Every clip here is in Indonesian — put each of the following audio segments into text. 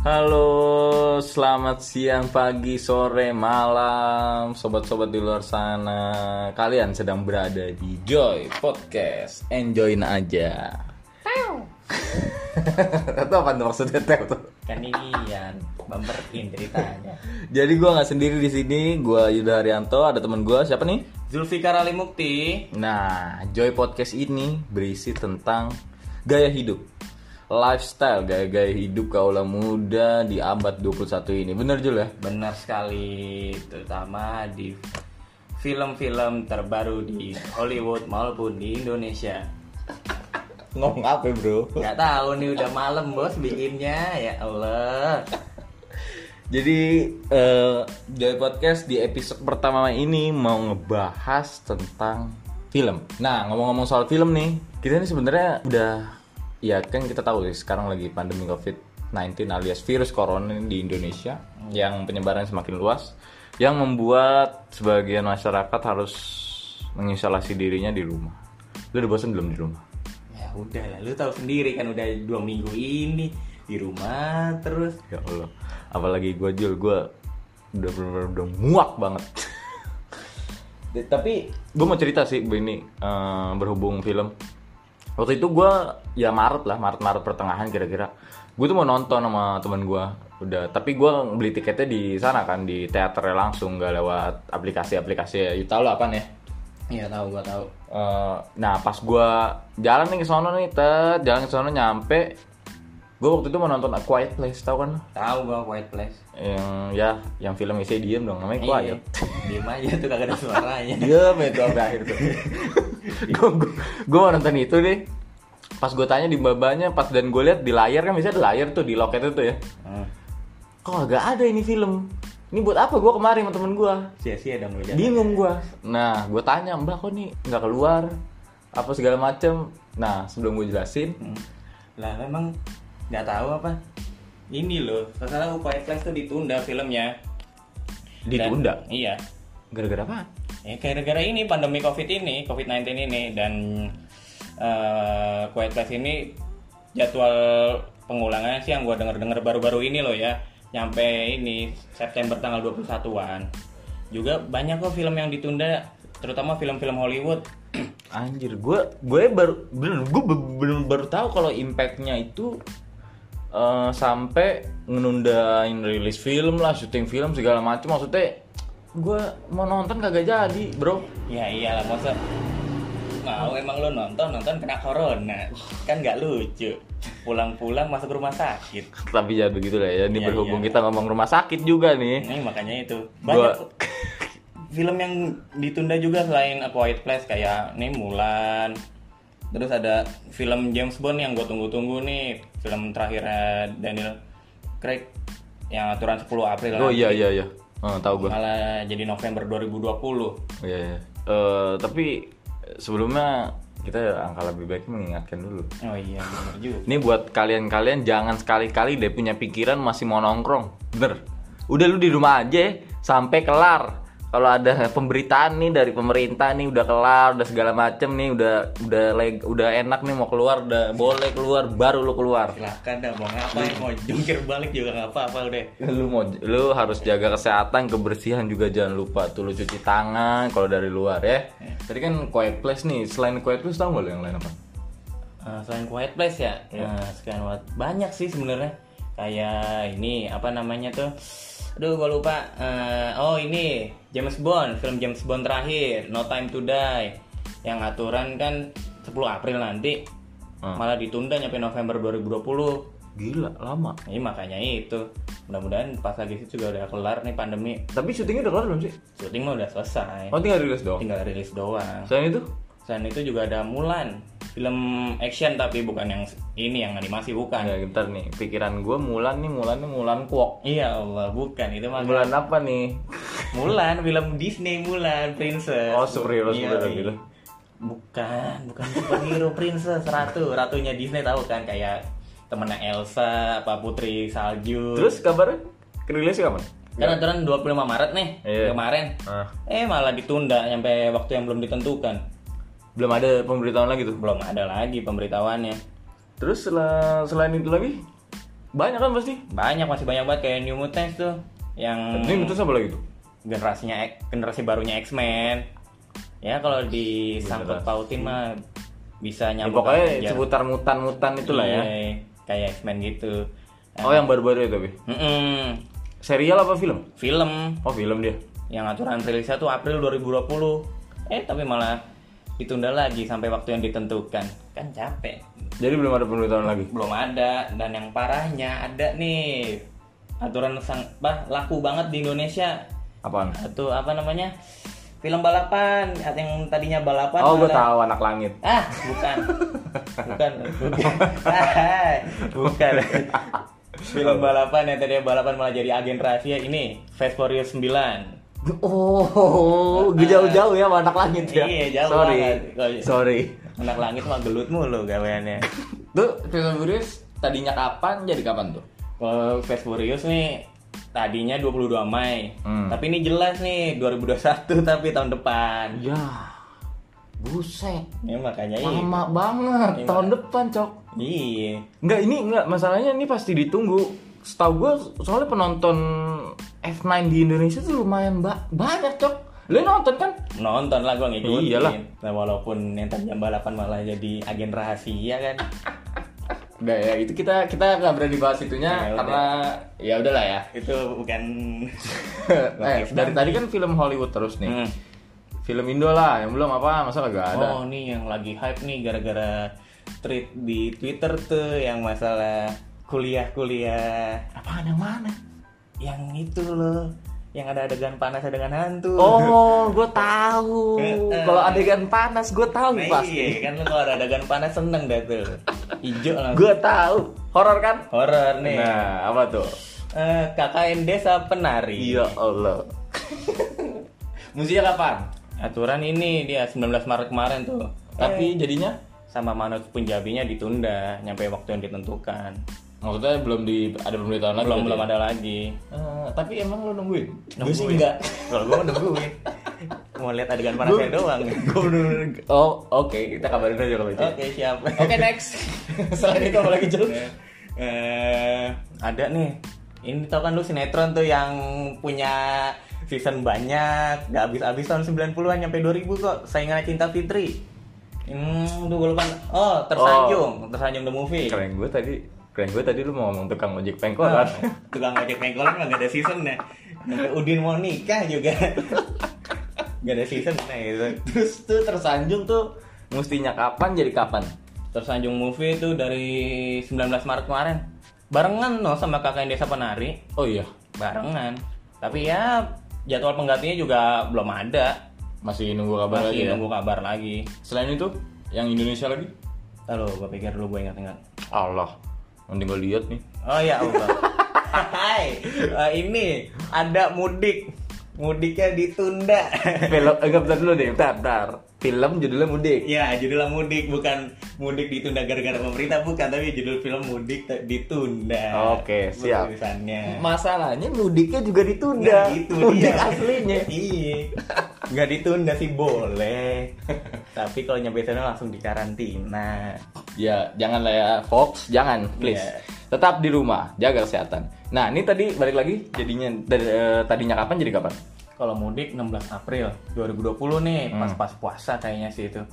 Halo, selamat siang, pagi, sore, malam, sobat-sobat di luar sana. Kalian sedang berada di Joy Podcast. Enjoyin aja. Itu apa tuh maksudnya Teo tuh? kan ini yang bumperin ceritanya Jadi gua nggak sendiri di sini, gua Yuda Haryanto, ada teman gua siapa nih? Zulfikar Ali Mukti Nah, Joy Podcast ini berisi tentang gaya hidup, lifestyle, gaya-gaya hidup kaula muda di abad 21 ini. Bener Jul ya? benar sekali terutama di film-film terbaru di Hollywood maupun di Indonesia Ngomong apa bro? nggak tahu nih udah malam bos bikinnya ya Allah Jadi eh, Joy Podcast di episode pertama ini mau ngebahas tentang film. Nah ngomong-ngomong soal film nih, kita ini sebenarnya udah ya kan kita tahu sih sekarang lagi pandemi COVID-19 alias virus corona di Indonesia yang penyebaran semakin luas, yang membuat sebagian masyarakat harus mengisolasi dirinya di rumah. Lu udah bosan belum di rumah? ya udah lah lu tahu sendiri kan udah dua minggu ini di rumah terus Ya Allah, apalagi gue Jul, gue udah bener-bener udah muak banget. Ya, Tapi gue mau cerita sih ini eh, berhubung film. Waktu itu gue ya Maret lah, Maret-Maret pertengahan kira-kira. Gue tuh mau nonton sama teman gue, udah. Tapi gue beli tiketnya di sana kan di teaternya langsung, nggak lewat aplikasi-aplikasi. Ya, you tau lah apa nih? iya tahu gua tahu Eh, nah pas gue jalan nih ke sono nih, tet, jalan ke sono nyampe. Gue waktu itu mau nonton A Quiet Place, tau kan? lo? tahu gua Quiet Place yang ya yang film isinya diem dong namanya quiet Iya, diem aja tuh kagak ada suaranya diem itu sampai akhir tuh gue mau nonton itu nih pas gue tanya di babanya pas dan gue lihat di layar kan bisa ada layar tuh di loket itu ya. Hmm. kok agak ada ini film? Ini buat apa gue kemarin sama temen gue sia-sia dong lu bingung gue nah gue tanya mbak kok nih nggak keluar? Apa segala macem? Nah sebelum gue jelasin. Hmm. Lah memang nggak tahu apa. Ini loh, masalah Quiet Place tuh ditunda filmnya. ditunda? Dan- iya. gara-gara apa Ya gara-gara ini pandemi Covid ini, Covid-19 ini dan eh Quiet Place ini jadwal pengulangannya sih yang gua denger-denger baru-baru ini loh ya. Nyampe ini September tanggal 21-an. Juga banyak kok film yang ditunda, terutama film-film Hollywood. Anjir, gue gue baru bener gue belum baru tahu kalau impactnya itu eh, sampai ngenundain rilis film lah, syuting film segala macam. Maksudnya gue mau nonton kagak jadi, bro. Ya iyalah masa mau emang lo nonton nonton kena corona kan nggak lucu pulang-pulang masuk rumah sakit Tapi ya begitu lah ya. Ini Iya, berhubung iya. kita ngomong rumah sakit juga nih. ini makanya itu Gua- banyak film yang ditunda juga selain A Quiet Place kayak nih Mulan terus ada film James Bond yang gue tunggu-tunggu nih film terakhir Daniel Craig yang aturan 10 April Oh iya iya iya. Oh, tahu gue. malah jadi November 2020 Iya iya. Eh, tapi sebelumnya kita angka lebih baik mengingatkan dulu. oh iya bener juga Ini buat kalian-kalian jangan sekali-kali deh punya pikiran masih mau nongkrong. Bener. Udah lu di rumah aja sampai kelar. Kalau ada pemberitaan nih dari pemerintah nih udah kelar, udah segala macem nih, udah udah leg, udah enak nih mau keluar, udah boleh keluar, baru lu keluar. silahkan dah mau ngapain mau jungkir balik juga nggak apa-apa udah Lu mau lu harus jaga kesehatan, kebersihan juga jangan lupa tuh lu cuci tangan kalau dari luar ya. Tadi kan quiet place nih, selain quiet place tau gak lu yang lain apa? Eh, selain Quiet Place ya, nah, sekian banyak sih sebenarnya. Kayak ini apa namanya tuh? Aduh, gua lupa. Eh, oh ini James Bond, film James Bond terakhir, No Time to Die. Yang aturan kan 10 April nanti, Hmm. malah ditunda nyampe November 2020. Gila, lama. Ini makanya itu. Mudah-mudahan pas lagi itu juga udah kelar nih pandemi. Tapi syutingnya udah kelar belum sih? Syuting mah udah selesai. Oh tinggal rilis dong. Tinggal rilis doang. Selain itu? Selain itu juga ada Mulan, film action tapi bukan yang ini yang animasi bukan. Ya bentar nih, pikiran gue Mulan nih, Mulan nih, Mulan Kuok. Iya Allah, bukan itu mah Mulan apa nih? Mulan, film Disney Mulan, Princess. Oh, superhero, Iya, superhero iya. gitu. Bukan, bukan superhero Princess, ratu, ratunya Disney tahu kan kayak temennya Elsa, apa Putri Salju. Terus kabarnya? Rilisnya kapan? kan aturan 25 Maret nih Iya. kemarin. Ah. Eh malah ditunda sampai waktu yang belum ditentukan. Belum ada pemberitahuan lagi tuh. Belum ada lagi pemberitahuannya. Terus sel- selain itu lagi? Banyak kan pasti. banyak masih banyak banget kayak New Mutants tuh yang Ini itu apa lagi tuh? generasinya generasi barunya X-Men ya kalau disangkut Generasi. pautin mah bisa Ya, nyambung pokoknya aja. seputar mutan-mutan itulah ya. Iya, kayak X-Men gitu Oh yang baru-baru itu, Bi. Mm-mm. Serial apa film? film Oh film dia. yang aturan rilisnya tuh April 2020 eh tapi malah ditunda lagi sampai waktu yang ditentukan. Kan capek. Jadi belum ada pemberitahuan lagi. belum ada. Dan yang parahnya ada nih. Aturan sang bah, laku banget di Indonesia. Apaan? atau apa namanya? Film balapan. Yang tadinya balapan Oh, gue tahu anak langit. ah bukan. Bukan. Bukan. Ah, bukan. Film balapan yang tadinya balapan malah jadi agen rahasia ini Fast Furious 9 Oh, jauh-jauh ya anak langit ya. Iya, jauh Sorry. banget. Sorry. anak langit mah gelut mulu gaweannya Tuh, Fast Furious tadinya kapan jadi kapan tuh? Kalau Fast Furious nih tadinya 22 Mei. Hmm. Tapi ini jelas nih 2021 tapi tahun depan. Ya. Buset. Ya makanya ini. Lama banget. Iya. Tahun depan, Cok. Iya. Enggak, ini enggak masalahnya ini pasti ditunggu. Setahu gue soalnya penonton F9 di Indonesia tuh lumayan ba- banyak, Cok. Lu nonton kan? Nonton lah gua ngikutin. Iyalah. Nah, walaupun yang tadinya balapan malah jadi agen rahasia kan. Enggak ya, itu kita kita nggak berani bahas itunya Ya, udah. karena ya udahlah ya. Itu bukan eh, dari tadi kan film Hollywood terus nih. Hmm. Film Indo lah, yang belum apa, masa kagak ada. Oh, nih yang lagi hype nih gara-gara tweet di Twitter tuh yang masalah kuliah-kuliah Apaan yang mana? Yang itu loh yang ada adegan panas adegan hantu Oh, gue tahu. Eh, Kalau adegan panas, gue tahu Nah, pasti. iya kan lu kalau ada adegan panas seneng dah tuh hijau langsung Gue tahu. Horor kan? horor nih Nah, apa tuh? Eh, KKN desa penari Iya Allah. Musiknya kapan? aturan ini dia 19 Maret kemarin tuh Tapi jadinya sama Manoj Punjabinya ditunda nyampe waktu yang ditentukan maksudnya belum di ada pemberitahuan lagi. belum berarti belum ya? ada lagi Eh, tapi emang lu nungguin? Gue Nungguin. sih enggak. kalau gua nungguin mau lihat adegan panasnya doang Gue bener Oh, oke, kita kabarin aja kalau itu. oke siap Oke, next. Selain itu apa lagi, Jul? eh ada nih ini tau kan lu sinetron tuh yang punya season banyak gak habis-habis tahun 90-an nyampe 2000 kok saingannya Cinta Fitri hmm tuh gue lupa oh tersanjung tersanjung the movie Keren gue tadi Keren gue tadi lu mau ngomong tukang ojek Oh, pengkolan. tukang ojek pengkolan mah gak ada season ya. Udin mau nikah juga. Gak ada season nah gitu. Terus tuh tersanjung tuh. Mestinya kapan jadi kapan? tersanjung movie itu dari 19 Maret kemarin. Barengan no sama kakak desa penari. Oh iya, barengan. Tapi ya jadwal penggantinya juga belum ada. Masih nunggu kabar lagi masih ya. nunggu kabar lagi. Selain itu, yang Indonesia lagi? Lalu gue pikir dulu gue ingat-ingat. Allah, mending gue lihat nih. oh ya Allah Hai eh, ini ada mudik mudiknya ditunda Film, enggak bentar dulu deh, bentar, bentar. Film judulnya Mudik. ya judulnya mudik bukan mudik ditunda gara-gara pemerintah bukan tapi judul film mudik ditunda Oke, siap. tulisannya Masalahnya mudiknya juga ditunda. Nah, itu Mudik dia. aslinya. Iya. Nggak ditunda sih boleh. Tapi kalau nyampe sana langsung dikarantina. Ya, jangan lah ya, Fox, jangan, please. Iya. Tetap di rumah, jaga kesehatan. Nah, ini tadi balik lagi, jadinya dari, eh, tadinya kapan jadi kapan? Kalau mudik 16 April 2020 nih, Hmm. pas-pas puasa kayaknya sih itu.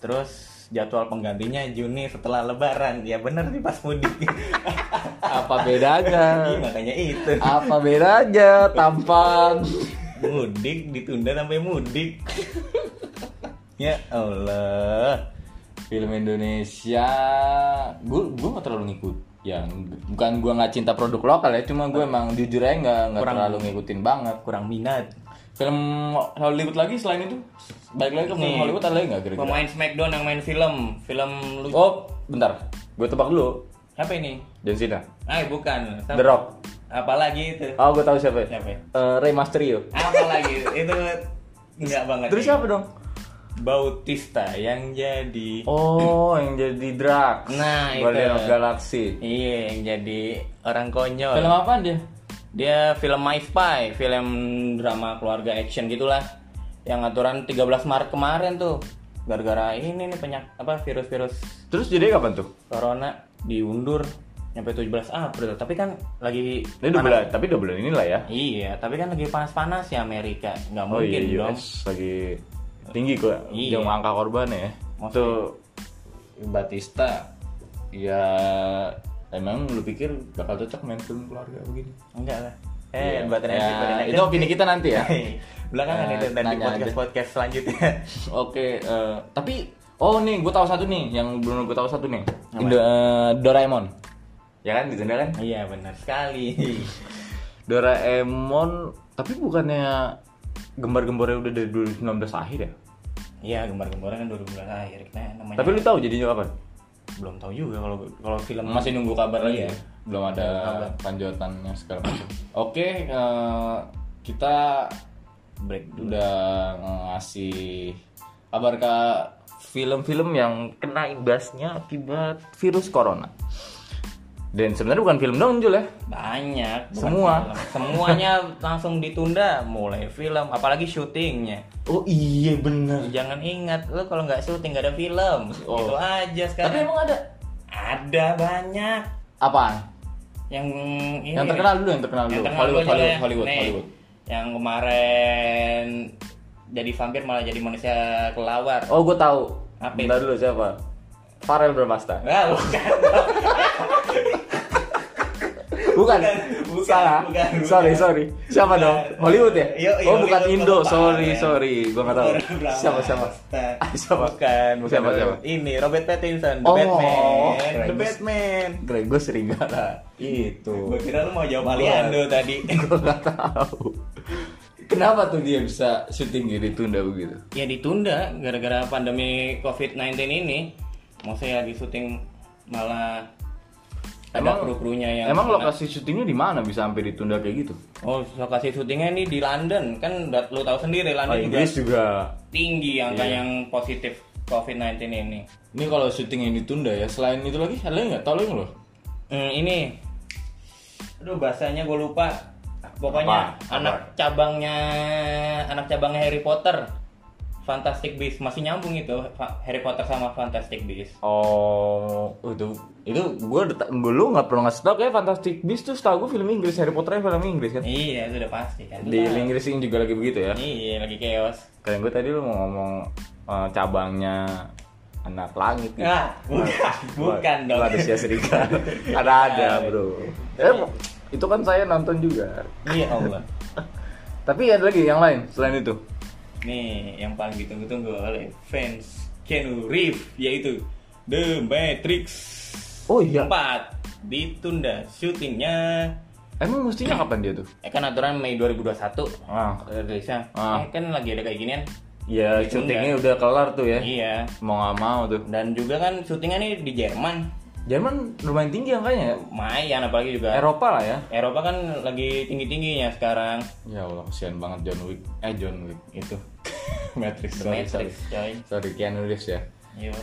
Terus jadwal penggantinya Juni setelah Lebaran. Ya bener sih pas mudik. Apa bedanya? Iya, makanya itu. Apa bedanya? Tampan. Mudik ditunda sampai mudik. ya Allah. Film Indonesia, gue gue nggak terlalu ngikut. Ya, bukan gue nggak cinta produk lokal ya, cuma gue emang jujur aja nggak nggak terlalu ngikutin banget. Kurang minat. Film Hollywood lagi selain itu, balik lagi ke film Nih, Hollywood ada lagi nggak kira-kira? Pemain Smackdown yang main film, film lu Oh, bentar, gue tebak dulu. Siapa ini? John Cena, Ah, bukan. The Rock. Apalagi itu? Oh, gue tahu siapa. Siapa ya? Eh, Rey Mysterio. Apalagi itu enggak banget. Terus siapa dong? Bautista yang jadi Oh, yang jadi Drax. Nah, itu. Guardian of Galaxy. Iya, yang jadi orang konyol. Film apaan dia? Dia film My Spy, film drama keluarga action gitulah. Yang aturan 13 Maret kemarin tuh. Gara-gara ini nih penyak apa virus-virus Terus jadi kapan tuh? corona diundur nyampe 17 April tapi kan lagi Ini dua bulan, tapi dua bulan inilah ya. iya tapi kan lagi panas-panas ya Amerika nggak Oh mungkin iya, dong US lagi tinggi kok Iya. yang angka korban ya. Maksudnya- Tuh Batista ya emang lu pikir bakal cocok main film keluarga begini? enggak lah Iya. eh buat Ya, nanti itu opini kita nanti ya. belakangan Eh, itu dan di podcast aja. podcast selanjutnya Oke, eh, tapi oh nih gue tahu satu nih yang belum gue tahu satu nih. Indo- eh, Doraemon. Ya kan ditunda kan? iya benar sekali Doraemon tapi bukannya gembar-gembornya udah dari 2019 akhir ya? Iya gembar-gembornya kan 2019 akhir kita namanya Tapi lu tahu jadinya kapan? belum tahu juga kalau kalau film Masih nunggu kabar lagi ya? Belum ada kabar. panjotannya segala macam. Oke, eh, kita break udah ngasih kabar ke film-film yang kena imbasnya akibat virus corona. Dan sebenarnya bukan film dong Jul ya. banyak Semua. film. semuanya langsung ditunda mulai film apalagi syutingnya Oh iya bener. jangan ingat lu kalau nggak syuting nggak ada film Oh. itu aja sekarang Tapi emang ada ada banyak apaan? yang ini Yang terkenal dulu, yang terkenal Yang dulu. terkenal Hollywood, aja Hollywood, ya. Hollywood, Nih, Hollywood. yang kemarin jadi vampir malah jadi manusia kelawar Oh, gue tahu. Apa Bentar dulu siapa? Farel Bramasta. Ah, bukan Bukan. bukan, Salah. bukan, bukan. Sorry, sorry. Siapa Bukan. dong? Hollywood ya? Iya, iya, oh, bukan Indo. sama Sorry, Farel. sorry. Gua nggak tahu. Siapa siapa? Ah, siapa? bukan bukan Siapa, siapa? ini Robert Pattinson The Oh, Batman keren. The Batman gue serigala. Itu. gue kira lu mau jawab Gua- Aliando tadi Gue nggak tahu. Kenapa tuh dia bisa syuting ditunda begitu? ya ditunda gara-gara pandemi COVID-19 ini maksudnya di syuting malah ada kru-krunya yang emang lokasi syutingnya di mana bisa sampai ditunda kayak gitu? Oh, lokasi syutingnya ini di London. Kan lu tahu sendiri Oh, London juga Inggris juga. tinggi angka Iya. yang positif COVID-19 ini. Ini kalau syuting yang ditunda ya, selain itu lagi ada nggak? Tahu nggak lo? Hmm, ini aduh bahasanya gue lupa. Pokoknya Apa? anak Apa? cabangnya anak cabangnya Harry Potter. Fantastic Beasts masih nyambung itu Harry Potter sama Fantastic Beasts. Oh, itu itu gue gue lu nggak perlu ngasih tau kayak Fantastic Beasts tuh setahu gue film Inggris Harry Potter film Inggris kan? Iya, itu udah pasti kan. Di Inggris ini juga lagi begitu ya? Iya, lagi chaos. Kayak gue tadi lu mau ngomong eh, cabangnya anak langit gitu. Ah, bukan, bukan dong. Manusia serigala. ada ada bro. Eh, itu kan saya nonton juga. Iya Allah. Tapi ada lagi yang lain selain itu. Nih, yang paling ditunggu-tunggu oleh fans Keanu Reeves yaitu The Matrix Oh iya. 4 ditunda syutingnya. Emang mestinya kapan dia tuh? Eh kan aturan Mei 2021 Ah, rilisnya. Ah. Eh, kan lagi ada kayak ginian. ya syutingnya udah kelar tuh ya. Iya. Mau nggak mau tuh. Dan juga kan syutingnya nih di Jerman. Jerman lumayan tinggi angkanya ya. Lumayan apalagi juga Eropa lah ya. Eropa kan lagi tinggi-tingginya sekarang. Ya Allah, kasihan banget John Wick. Eh John Wick itu. Matrix. The Sorry, Matrix, sorry. coy. Sorry, Keanu Reeves ya. Iya.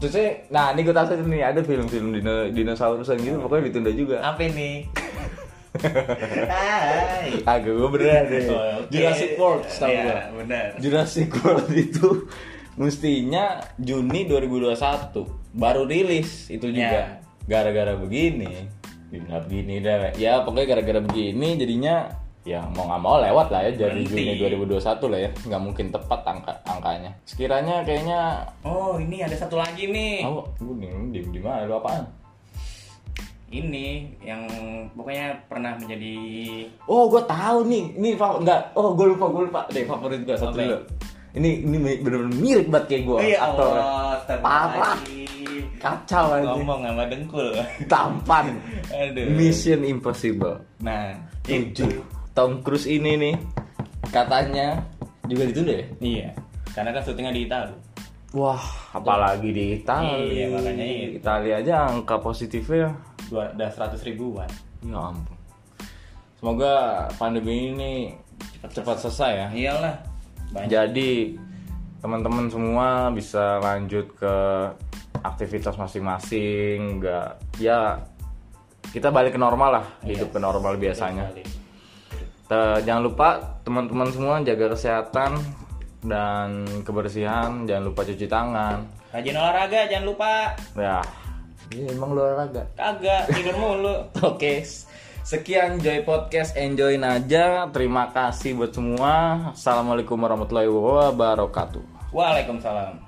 Terus nah ini gue tahu nih ada film-film dino, dinosaurusan gitu pokoknya ditunda juga. Apa ini? Hai. Agak gue beneran deh. Oh, oke. Jurassic World, tahu Iya, gue. benar. Jurassic World itu mestinya Juni 2021 baru rilis itu juga. Ya. Gara-gara begini, nggak begini dah. Ya pokoknya gara-gara begini jadinya ya mau nggak mau lewat lah ya jadi Berhenti. Juni 2021 lah ya nggak mungkin tepat angka angkanya sekiranya kayaknya Oh, ini ada satu lagi nih. oh gue di, di, di mana lu apaan Ini yang pokoknya pernah menjadi Oh, gue tahu nih. Ini enggak. Oh, gue lupa, gue lupa. Deh, favorit gue satu Apa? dulu. Ini ini bener-bener mirip banget kayak gue. Iya aktor. Allah, Parah. Kacau aja. Ngomong sama dengkul. Tampan. Aduh. Mission Impossible. Nah, 7. Tom Cruise ini nih katanya juga ditunda ya? Iya. Karena kan syutingnya di Italia. Wah, apalagi di Italia. Iya, makanya itu. Italia aja angka positifnya Dua, udah 100 ribuan. ya ampun. Semoga pandemi ini cepat selesai ya. Iyalah. Banyak. Jadi teman-teman semua bisa lanjut ke aktivitas masing-masing, nggak ya kita balik ke normal lah, Iya. hidup ke normal biasanya. Sekali. Te- jangan lupa teman-teman semua jaga kesehatan dan kebersihan, jangan lupa cuci tangan. Rajin olahraga, jangan lupa. Ya, Ya, emang lu olahraga. Kagak, tidur mulu. Oke, sekian Joy Podcast, enjoyin aja. Terima kasih buat semua. Assalamualaikum warahmatullahi wabarakatuh. Waalaikumsalam.